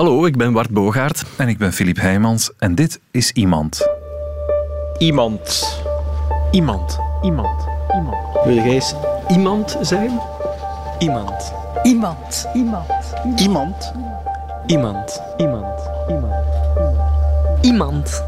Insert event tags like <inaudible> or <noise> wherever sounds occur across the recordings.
Hallo, ik ben Bart Bogaert. En ik ben Filip Heijmans. En dit is Iemand. Iemand. Iemand. Iemand. Iemand. Wil jij eens iemand zijn? Iemand. Iemand. Iemand. Iemand. Iemand. Iemand. iemand.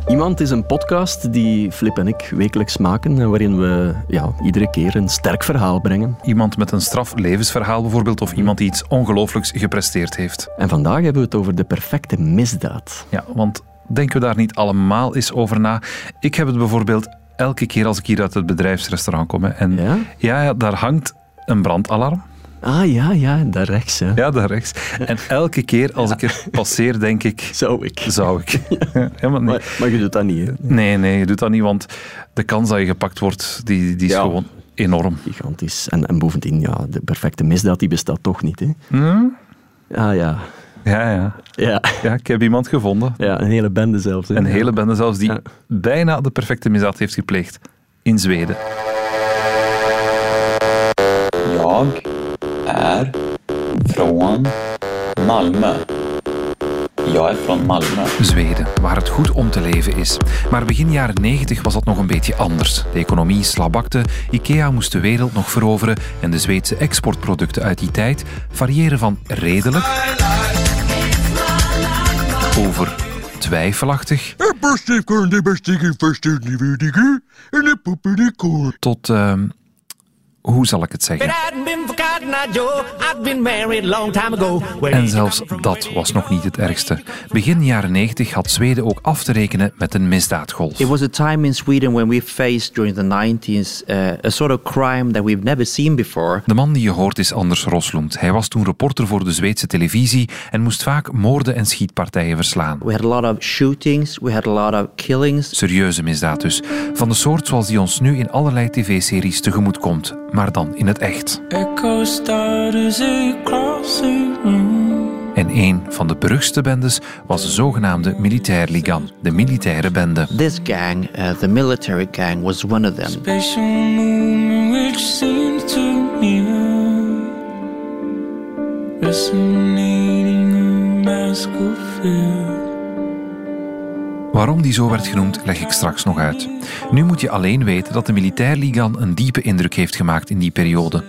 Iemand is een podcast die Flip en ik wekelijks maken en waarin we ja, iedere keer een sterk verhaal brengen. Iemand met een straf levensverhaal bijvoorbeeld, of iemand die iets ongelooflijks gepresteerd heeft. En vandaag hebben we het over de perfecte misdaad. Ja, want denken we daar niet allemaal eens over na? Ik heb het bijvoorbeeld elke keer als ik hier uit het bedrijfsrestaurant kom. hè, En ja, ja, daar hangt een brandalarm. Ah ja, ja, daar rechts. Hè. Ja, daar rechts. En elke keer als ik er passeer, denk ik, <laughs> Zou ik. zou ik. <laughs> Ja, maar nee. Maar, maar je doet dat niet, hè? nee, nee, je doet dat niet, want de kans dat je gepakt wordt, die, die is Ja. gewoon enorm. Gigantisch. En, en bovendien, ja, de perfecte misdaad die bestaat toch niet, hè? Hm? Ah ja. Ja, ja. Ja, Ja, ik heb iemand gevonden. ja een hele bende zelfs. hè. Een Ja. hele bende zelfs die Ja. bijna de perfecte misdaad heeft gepleegd. In Zweden. Jag är från Malmö. Jag är från Malmö. Zweden, waar het goed om te leven is. Maar begin jaren 90 was dat nog een beetje anders. De economie slabakte, IKEA moest de wereld nog veroveren en de Zweedse exportproducten uit die tijd variëren van redelijk over twijfelachtig tot, ehm, hoe zal ik het zeggen? En zelfs dat was nog niet het ergste. Begin jaren 90 had Zweden ook af te rekenen met een misdaadgolf. It was a time in Sweden when we faced during the 90s uh, a sort of crime that we've never seen before. De man die je hoort is Anders Roslund. Hij was toen reporter voor de Zweedse televisie en moest vaak moorden en schietpartijen verslaan. We had a lot of shootings, we had a lot of killings. Serieuze misdaad dus. Van de soort zoals die ons nu in allerlei tv-series tegemoet komt. Maar dan in het echt. En een van de beruchtste bendes was de zogenaamde Militärligan, de militaire bende. This gang, uh, the military gang, was one of them. Spatial movement which seems to mirror. Resonating a mask of fear. Waarom die zo werd genoemd, leg ik straks nog uit. Nu moet je alleen weten dat de Militärligan een diepe indruk heeft gemaakt in die periode.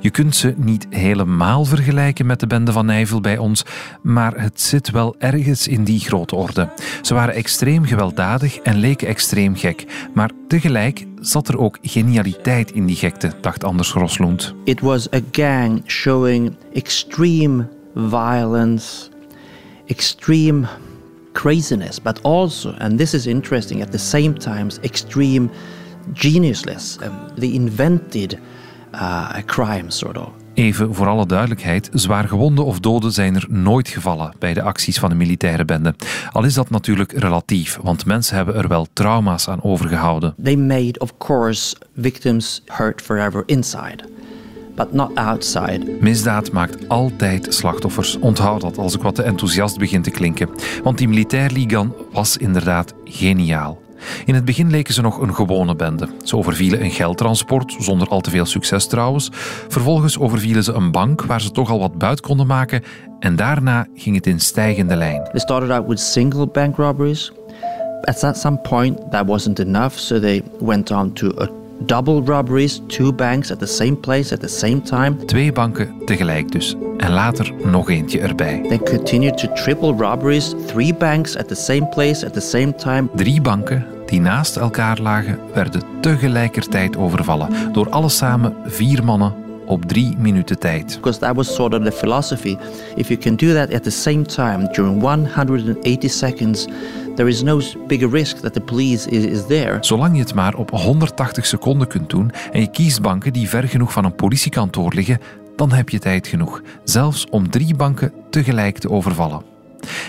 Je kunt ze niet helemaal vergelijken met de bende van Nijvel bij ons, maar het zit wel ergens in die grote orde. Ze waren extreem gewelddadig en leken extreem gek, maar tegelijk zat er ook genialiteit in die gekte, dacht Anders Roslund. It was a gang showing extreme violence, extreme craziness, but also, and this is interesting, at the same time, extreme geniusness. Um, they invented uh, a crime, sort of. Even voor alle duidelijkheid, zwaar gewonden of doden zijn er nooit gevallen bij de acties van de militaire bende. Al is dat natuurlijk relatief, want mensen hebben er wel trauma's aan overgehouden. They made, of course, victims hurt forever inside, but not outside. Misdaad maakt altijd slachtoffers. Onthoud dat als ik wat te enthousiast begin te klinken. Want die militairligan was inderdaad geniaal. In het begin leken ze nog een gewone bende. Ze overvielen een geldtransport, zonder al te veel succes trouwens. Vervolgens overvielen ze een bank waar ze toch al wat buit konden maken. En daarna ging het in stijgende lijn. They started out with single bank robberies. At some point, that wasn't enough, so they went on to a double robberies, two banks at the same place at the same time. Twee banken tegelijk dus. En later nog eentje erbij. They continued to triple robberies, three banks at the same place at the same time. Drie banken die naast elkaar lagen, werden tegelijkertijd overvallen. Door alle samen vier mannen op drie minuten tijd. Because that was sort of the philosophy. If you can do that at the same time during 180 seconds, there is no bigger risk that the police is, is there. Zolang je het maar op 180 seconden kunt doen en je kiest banken die ver genoeg van een politiekantoor liggen, dan heb je tijd genoeg. Zelfs om drie banken tegelijk te overvallen.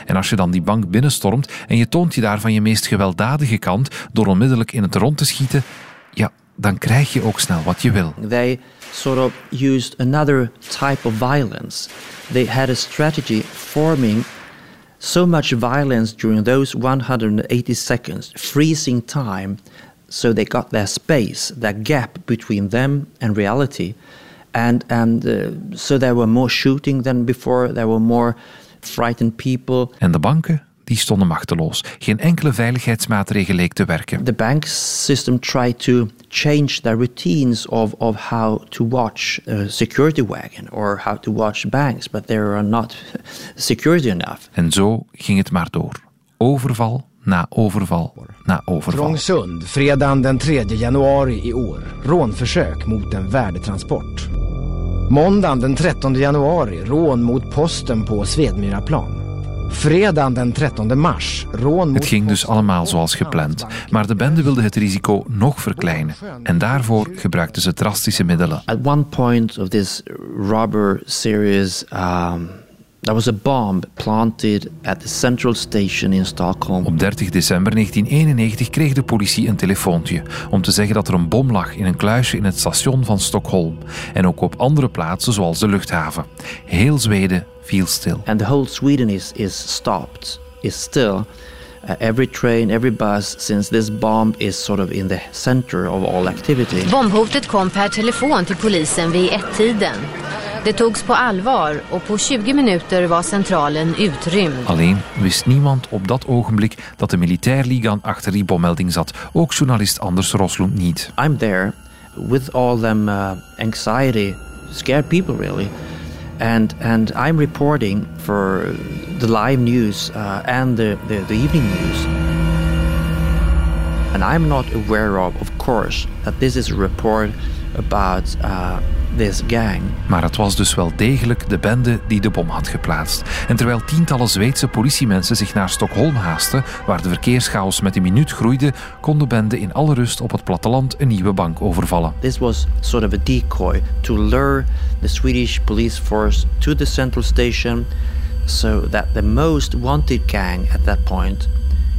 En als je dan die bank binnenstormt en je toont je daar van je meest gewelddadige kant door onmiddellijk in het rond te schieten, ja, dan krijg je ook snel wat je wil. They sort of used another type of violence. They had a strategy forming so much violence during those 180 seconds, freezing time, so they got their space, that gap between them and reality. And, and uh, so there were more shooting than before, there were more frightened people. En de banken, die stonden machteloos. Geen enkele veiligheidsmaatregel leek te werken. The bank system tried to change their routines of, of how to watch a security wagon or how to watch banks, but they are not <laughs> security enough. En zo ging het maar door. Overval na overval na overval. Trångsund, fredagen den 3 januari i år. Rånförsök mot en värdetransport. Måndagen den 13 januari, rån mot posten på Svedmyraplan. Fredagen den 13 mars, Het ging dus allemaal zoals gepland. Maar de bende wilde het risico nog verkleinen. En daarvoor gebruikten ze drastische middelen. At one point of this robber series, um, there was a bomb planted at the central station in Stockholm. Op 30 december 1991 kreeg de politie een telefoontje om te zeggen dat er een bom lag in een kluisje in het station van Stockholm. En ook op andere plaatsen zoals de luchthaven. Heel Zweden viel stil. And the whole Sweden is, is stopped, is still. Uh, every train, every bus, since this bomb is sort of in the center of all activity. Bombhotet kom per telefon till polisen vid ett-tiden. Det togs på allvar och på 20 minuter var centralen utrymd. Alleen wist niemand op dat ogenblik dat de militairligan achter die bommelding zat. Ook journalist Anders Roslund niet. I'm there with all them uh, anxiety, scared people really. And, and I'm reporting for the live news uh, and the, the, the evening news. And I'm not aware of, of course, that this is a report about uh, this gang. Maar het was dus wel degelijk de bende die de bom had geplaatst. En terwijl tientallen Zweedse politiemensen zich naar Stockholm haasten, waar de verkeerschaos met een minuut groeide, kon de bende in alle rust op het platteland een nieuwe bank overvallen. This was sort of a decoy to lure the Swedish police force to the central station so that the most wanted gang at that point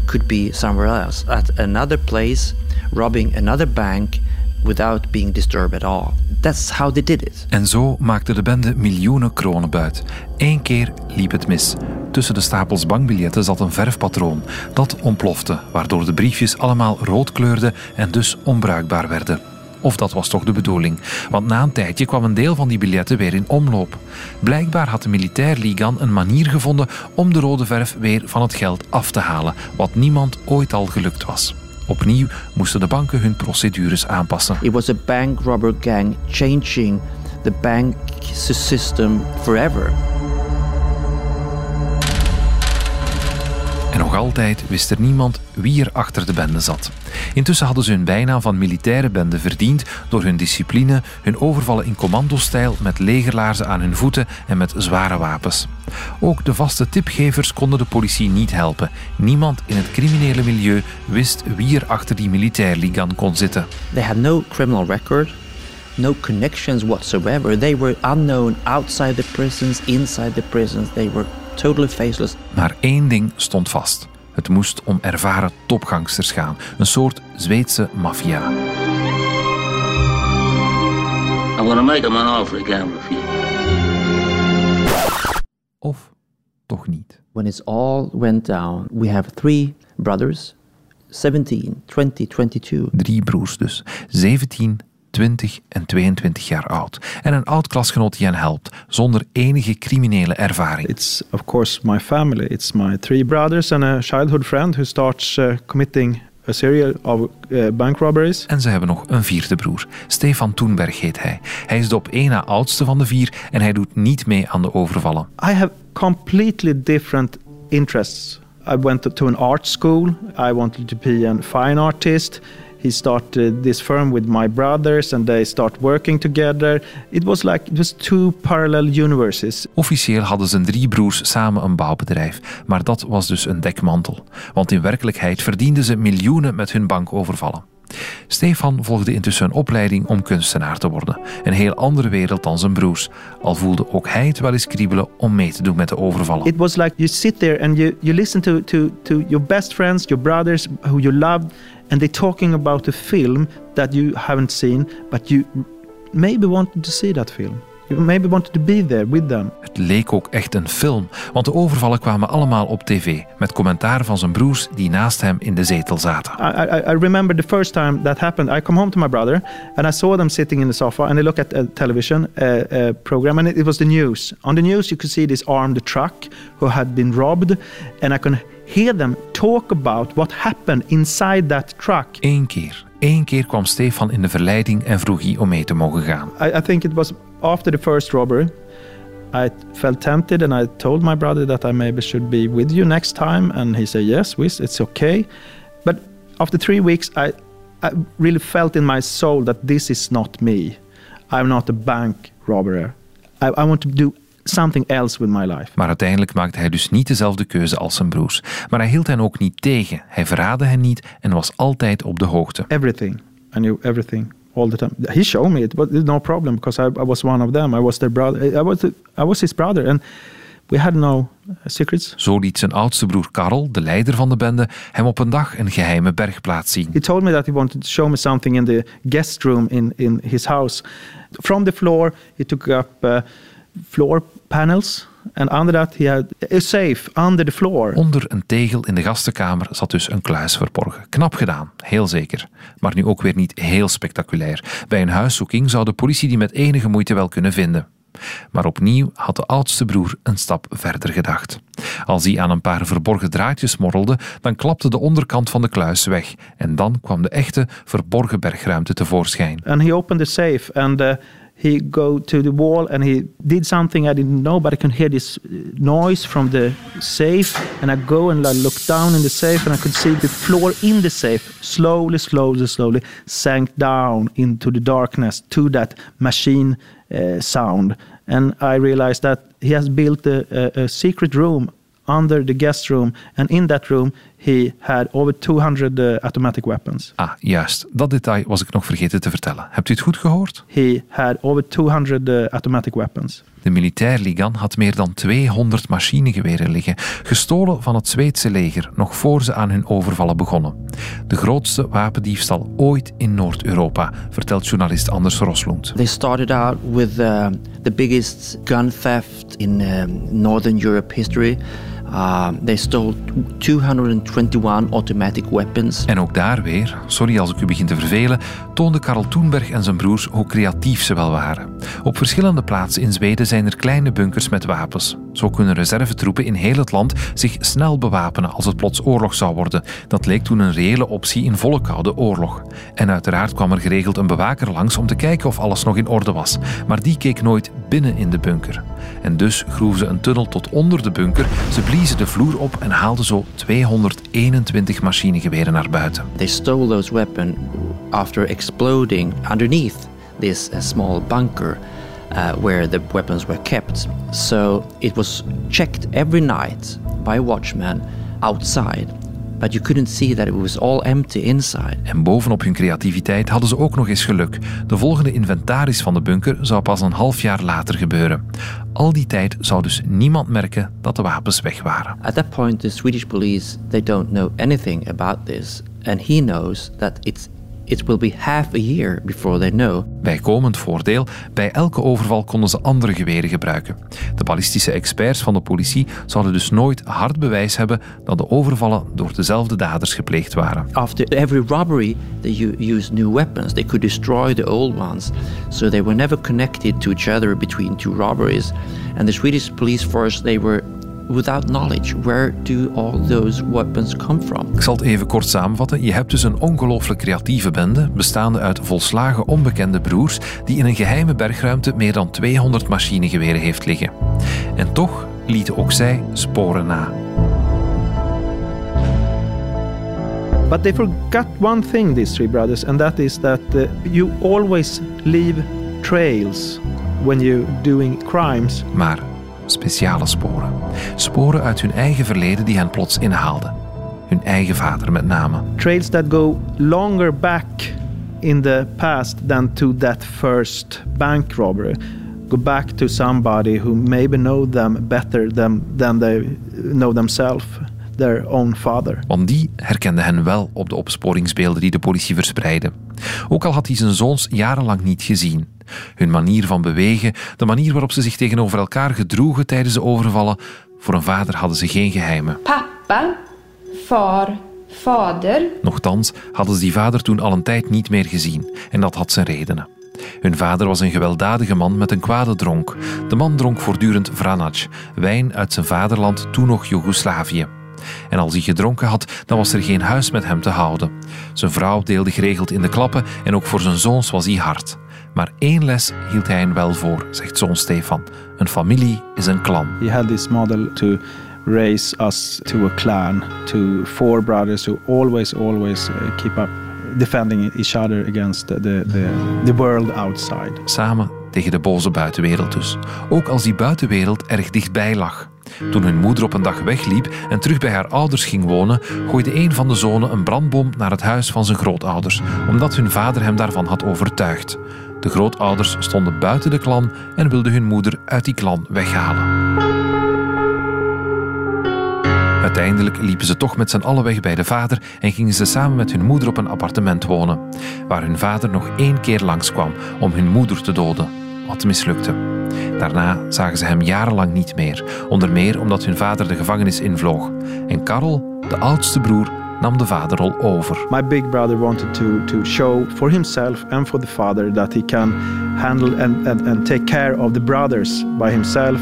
could be somewhere else, at another place, robbing another bank without being disturbed at all. That's how they did it. En zo maakte de bende miljoenen kronen buit. Eén keer liep het mis. Tussen de stapels bankbiljetten zat een verfpatroon. Dat ontplofte, waardoor de briefjes allemaal rood kleurden en dus onbruikbaar werden. Of dat was toch de bedoeling, want na een tijdje kwam een deel van die biljetten weer in omloop. Blijkbaar had de militair Ligan een manier gevonden om de rode verf weer van het geld af te halen, wat niemand ooit al gelukt was. Opnieuw moesten de banken hun procedures aanpassen. It was a bank robber gang changing the bank system forever. Nog altijd wist er niemand wie er achter de bende zat. Intussen hadden ze hun bijnaam van militaire bende verdiend door hun discipline, hun overvallen in commandostijl met legerlaarzen aan hun voeten en met zware wapens. Ook de vaste tipgevers konden de politie niet helpen. Niemand in het criminele milieu wist wie er achter die militairligan kon zitten. They had no criminal record, no connections whatsoever. They were unknown outside the prisons, inside the prisons. They were totally faceless. Maar één ding stond vast. Het moest om ervaren topgangsters gaan. Een soort Zweedse maffia. I'm gonna make him an offer he can't refuse. Of toch niet. When it's all went down, we have three brothers, 17, 20, 22. Drie broers dus. 17, 20 en 22 jaar oud. En een oud klasgenoot die hen helpt, zonder enige criminele ervaring. It's of course my family. It's my three brothers and a childhood friend who starts uh, committing a series of uh, bank robberies. En ze hebben nog een vierde broer. Stefan Toenberg heet hij. Hij is de op één na oudste van de vier en hij doet niet mee aan de overvallen. I have completely different interests. I went to an art school. I wanted to be a fine artist. He started this firm with my brothers and they start working together. It was like it was two parallel universes. Officieel hadden zijn drie broers samen een bouwbedrijf, maar dat was dus een dekmantel. Want in werkelijkheid verdienden ze miljoenen met hun bankovervallen. Stefan volgde intussen een opleiding om kunstenaar te worden. Een heel andere wereld dan zijn broers. Al voelde ook hij het wel eens kriebelen om mee te doen met de overvallen. It was like you sit there and you, you listen to, to, to your best friends, your brothers who you loved, and they're talking about a film that you haven't seen, but you maybe wanted to see that film. You maybe wanted to be there with them. Het leek ook echt een film, want de overvallen kwamen allemaal op tv met commentaar van zijn broers die naast hem in de zetel zaten. I, I, I remember the first time that happened. I come home to my brother and I saw them sitting in the sofa and they look at a television uh, uh, program and it, it was the news. On the news, you could see this armed truck who had been robbed, and I can hear them talk about what happened inside that truck. Eén keer, één keer kwam Stefan in de verleiding en vroeg hij om mee te mogen gaan. I, I think it was after the first robbery. I felt tempted and I told my brother that I maybe should be with you next time. And he said, Yes, it's okay. But after three weeks, I, I really felt in my soul that this is not me. I'm not a bank robber. I, I want to do something else with my life. Maar uiteindelijk maakte hij dus niet dezelfde keuze als zijn broers. Maar hij hield hen ook niet tegen. Hij verraadde hen niet en was altijd op de hoogte. Everything. I knew everything all the time. He showed me it, but no problem because I, I was one of them. I was their brother. I was, the, I was his brother. And we had no uh, secrets. Zo liet zijn oudste broer Karel, de leider van de bende, hem op een dag een geheime bergplaats zien. He told me that he wanted to show me something in the guest room in, in his house. From the floor, he took up uh, floor panels. And under that, he had a safe under the floor. Onder een tegel in de gastenkamer zat dus een kluis verborgen. Knap gedaan, heel zeker. Maar nu ook weer niet heel spectaculair. Bij een huiszoeking zou de politie die met enige moeite wel kunnen vinden. Maar opnieuw had de oudste broer een stap verder gedacht. Als hij aan een paar verborgen draadjes morrelde, dan klapte de onderkant van de kluis weg. En dan kwam de echte verborgen bergruimte tevoorschijn. And he opened the safe and uh, he go to the wall and he did something I didn't know, but I can hear this noise from the safe. And I go and I look down in the safe and I could see the floor in the safe slowly, slowly, slowly sank down into the darkness to that machine uh, sound. And I realized that he has built a, a, a secret room under the guest room, and in that room he had over 200 uh, automatic weapons. Ah, juist. Dat detail was ik nog vergeten te vertellen. Hebt u het goed gehoord? He had over 200 uh, automatic weapons. De militair Ligan had meer dan 200 machinegeweren liggen, gestolen van het Zweedse leger nog voor ze aan hun overvallen begonnen. De grootste wapendiefstal ooit in Noord-Europa, vertelt journalist Anders Roslund. They started out with uh, the biggest gun theft in um, Northern Europe history. Uh, they stole 221 automatic weapons. En ook daar weer, sorry als ik u begin te vervelen, toonde Karel Toenberg en zijn broers hoe creatief ze wel waren. Op verschillende plaatsen in Zweden zijn er kleine bunkers met wapens. Zo kunnen reservetroepen in heel het land zich snel bewapenen als het plots oorlog zou worden. Dat leek toen een reële optie in volle koude oorlog. En uiteraard kwam er geregeld een bewaker langs om te kijken of alles nog in orde was. Maar die keek nooit binnen in de bunker. En dus groeven ze een tunnel tot onder de bunker, ze bliezen de vloer op en haalden zo 221 machinegeweren naar buiten. They stole those weapons after exploding underneath this uh, small bunker uh, where the weapons were kept. So it was checked every night by a watchman outside. But you couldn't see that it was all empty inside. En bovenop hun creativiteit hadden ze ook nog eens geluk. De volgende inventaris van de bunker zou pas een half jaar later gebeuren. Al die tijd zou dus niemand merken dat de wapens weg waren. At that point, the Swedish police they don't know anything about this, and he knows that it's it will be half a year before they know. Bijkomend voordeel, bij elke overval konden ze andere geweren gebruiken. De ballistische experts van de politie zouden dus nooit hard bewijs hebben dat de overvallen door dezelfde daders gepleegd waren. After every robbery, they used new weapons. They could destroy the old ones. So they were never connected to each other between two robberies. And the Swedish police force, they were without knowledge. Where do all those weapons come from? Ik zal het even kort samenvatten. Je hebt dus een ongelooflijk creatieve bende, bestaande uit volslagen onbekende broers, die in een geheime bergruimte meer dan 200 machinegeweren heeft liggen. En toch lieten ook zij sporen na. But they forgot one thing, these three brothers, and that is that uh, you always leave trails when you're doing crimes. Maar speciale sporen. Sporen uit hun eigen verleden die hen plots inhaalden. Hun eigen vader met name. Trails that go longer back in the past than to that first bank robbery. Go back to somebody who maybe know them better than, than they know themselves. Their own father. Want die herkende hen wel op de opsporingsbeelden die de politie verspreidde. Ook al had hij zijn zoons jarenlang niet gezien. Hun manier van bewegen, de manier waarop ze zich tegenover elkaar gedroegen tijdens de overvallen, voor een vader hadden ze geen geheimen. Pappa, far, vader. Nochtans hadden ze die vader toen al een tijd niet meer gezien en dat had zijn redenen. Hun vader was een gewelddadige man met een kwade dronk. De man dronk voortdurend vranac, wijn uit zijn vaderland, toen nog Joegoslavië. En als hij gedronken had, dan was er geen huis met hem te houden. Zijn vrouw deelde geregeld in de klappen en ook voor zijn zoons was hij hard. Maar één les hield hij hen wel voor, zegt zoon Stefan. Een familie is een clan. He had this model to raise us to a clan, to four brothers who always, always uh, keep up defending each other against the, the, the world outside. Samen tegen de boze buitenwereld dus. Ook als die buitenwereld erg dichtbij lag. Toen hun moeder op een dag wegliep en terug bij haar ouders ging wonen, gooide een van de zonen een brandbom naar het huis van zijn grootouders, omdat hun vader hem daarvan had overtuigd. De grootouders stonden buiten de klan en wilden hun moeder uit die klan weghalen. Uiteindelijk liepen ze toch met z'n allen weg bij de vader en gingen ze samen met hun moeder op een appartement wonen, waar hun vader nog één keer langskwam om hun moeder te doden, wat mislukte. Daarna zagen ze hem jarenlang niet meer, onder meer omdat hun vader de gevangenis invloog. En Karel, de oudste broer, nam de vaderrol over. My big brother wanted to, to show for himself and for the father that he can handle and, and, and take care of the brothers by himself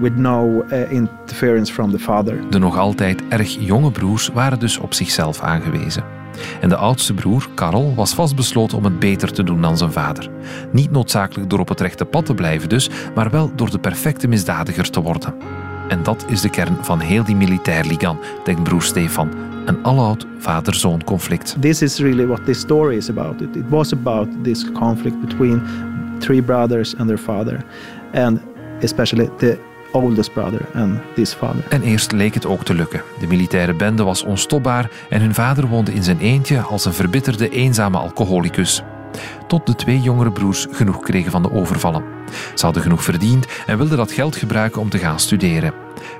with no uh, interference from the father. De nog altijd erg jonge broers waren dus op zichzelf aangewezen. En de oudste broer, Karel, was vastbesloten om het beter te doen dan zijn vader. Niet noodzakelijk door op het rechte pad te blijven dus, maar wel door de perfecte misdadiger te worden. En dat is de kern van heel die militairligan, denkt broer Stefan. Een aloud vader-zoon conflict. This is really what this story is about. It, it was about this conflict between three brothers and their father. And especially the oldest brother and this father. En eerst leek het ook te lukken. De militaire bende was onstopbaar en hun vader woonde in zijn eentje als een verbitterde, eenzame alcoholicus. Tot de twee jongere broers genoeg kregen van de overvallen. Ze hadden genoeg verdiend en wilden dat geld gebruiken om te gaan studeren.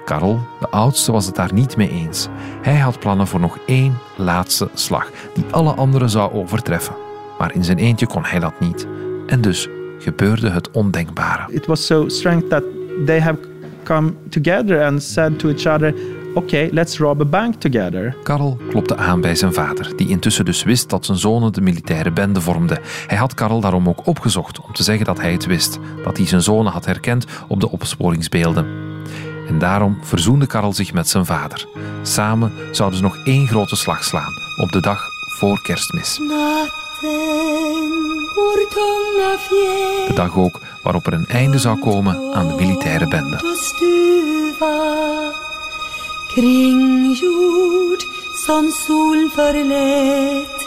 Karel, de oudste, was het daar niet mee eens. Hij had plannen voor nog één laatste slag, die alle anderen zou overtreffen. Maar in zijn eentje kon hij dat niet. En dus gebeurde het ondenkbare. It was so strange that they have come together and said to each other, okay, let's rob a bank together. Karel klopte aan bij zijn vader, die intussen dus wist dat zijn zonen de militaire bende vormden. Hij had Karel daarom ook opgezocht om te zeggen dat hij het wist, dat hij zijn zonen had herkend op de opsporingsbeelden. En daarom verzoende Karel zich met zijn vader. Samen zouden ze nog één grote slag slaan, op de dag voor kerstmis. De dag ook waarop er een einde zou komen aan de militaire bende. Kringjord som förlät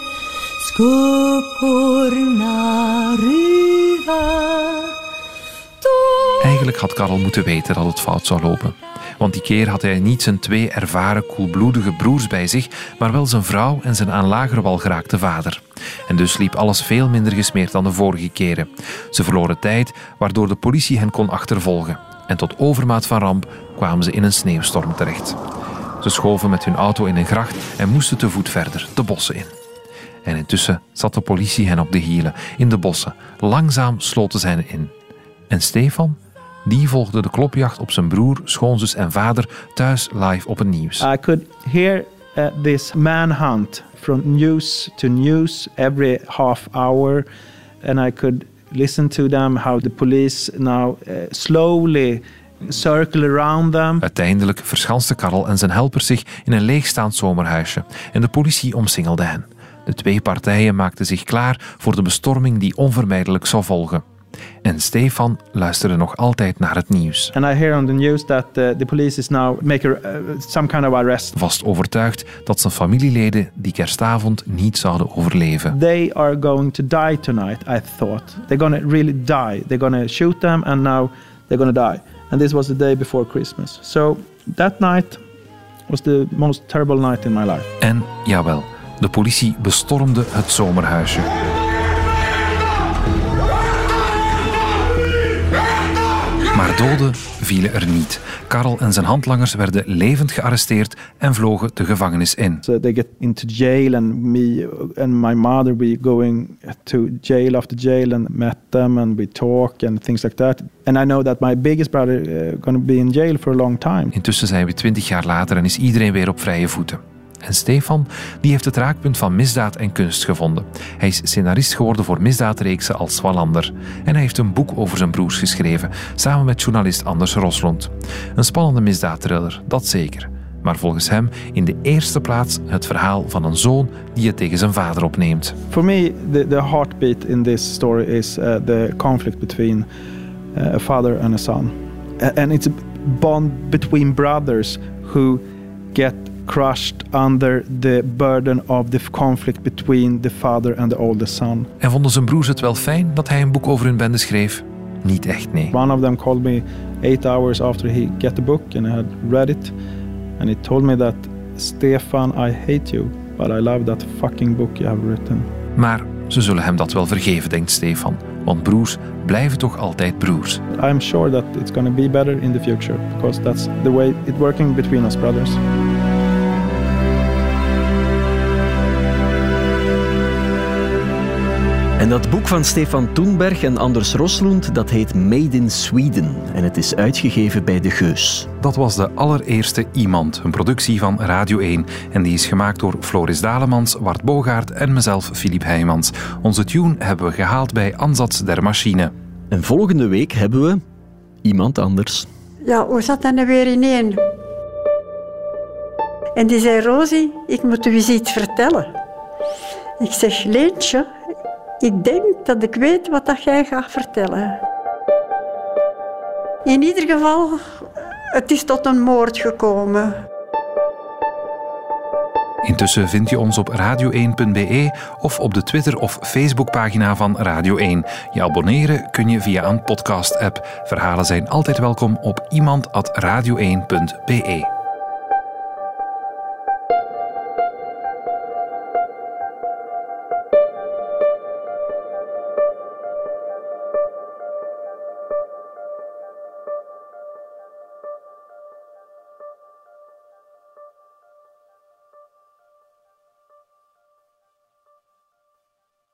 skuggorna Eigenlijk had Karel moeten weten dat het fout zou lopen. Want die keer had hij niet zijn twee ervaren, koelbloedige broers bij zich, maar wel zijn vrouw en zijn aan lager wal geraakte vader. En dus liep alles veel minder gesmeerd dan de vorige keren. Ze verloren tijd, waardoor de politie hen kon achtervolgen. En tot overmaat van ramp kwamen ze in een sneeuwstorm terecht. Ze schoven met hun auto in een gracht en moesten te voet verder, de bossen in. En intussen zat de politie hen op de hielen, in de bossen. Langzaam sloten ze hen in. En Stefan? Die volgde de klopjacht op zijn broer, schoonzus en vader thuis live op het nieuws. I could hear uh, this manhunt from news to news every half hour and I could listen to them how the police now uh, slowly circle around them. Uiteindelijk verschanste Karel en zijn helpers zich in een leegstaand zomerhuisje en de politie omsingelde hen. De twee partijen maakten zich klaar voor de bestorming die onvermijdelijk zou volgen. En Stefan luisterde nog altijd naar het nieuws. And I hear on the news that uh, the police is now making uh, some kind of arrest. Vast overtuigd dat zijn familieleden die kerstavond niet zouden overleven. They are going to die tonight, I thought. They're going to really die. They're going to shoot them and now they're going to die. And this was the day before Christmas. So that night was the most terrible night in my life. En jawel, de politie bestormde het zomerhuisje. Maar doden vielen er niet. Karel en zijn handlangers werden levend gearresteerd en vlogen de gevangenis in. So they get into jail and me and my mother we going to jail after jail and met them and we talk and things like that. And I know that my biggest brother uh, going to be in jail for a long time. Intussen zijn we twintig jaar later en is iedereen weer op vrije voeten. En Stefan die heeft het raakpunt van misdaad en kunst gevonden. Hij is scenarist geworden voor misdaadreeksen als Wallander. En hij heeft een boek over zijn broers geschreven, samen met journalist Anders Roslund. Een spannende misdaadthriller, dat zeker. Maar volgens hem in de eerste plaats het verhaal van een zoon die het tegen zijn vader opneemt. For me, the, the heartbeat in this story is uh, the conflict between uh, a father and a son. And it's a bond between brothers who get crushed under the burden of the conflict between the father and the oldest son. En vonden zijn broers het wel fijn dat hij een boek over hun bende schreef? Niet echt, nee. One of them called me eight hours after he get the book and I had read it. And he told me that, Stefan, I hate you, but I love that fucking book you have written. Maar ze zullen hem dat wel vergeven, denkt Stefan. Want broers blijven toch altijd broers. I'm sure that it's going to be better in the future because that's the way it's working between us brothers. En dat boek van Stefan Toenberg en Anders Roslund, dat heet Made in Sweden. En het is uitgegeven bij De Geus. Dat was de allereerste Iemand, een productie van Radio 1. En die is gemaakt door Floris Dalemans, Wart Bogaert en mezelf, Filip Heijmans. Onze tune hebben we gehaald bij Ansatz der Machine. En volgende week hebben we iemand anders. Ja, hoe zat dat nou weer ineen? En die zei, Rosie, ik moet u eens iets vertellen. Ik zeg, Leentje, ik denk dat ik weet wat dat jij gaat vertellen. In ieder geval, het is tot een moord gekomen. Intussen vind je ons op radio1.be of op de Twitter- of Facebookpagina van Radio 1. Je abonneren kun je via een podcast-app. Verhalen zijn altijd welkom op iemand.radio1.be.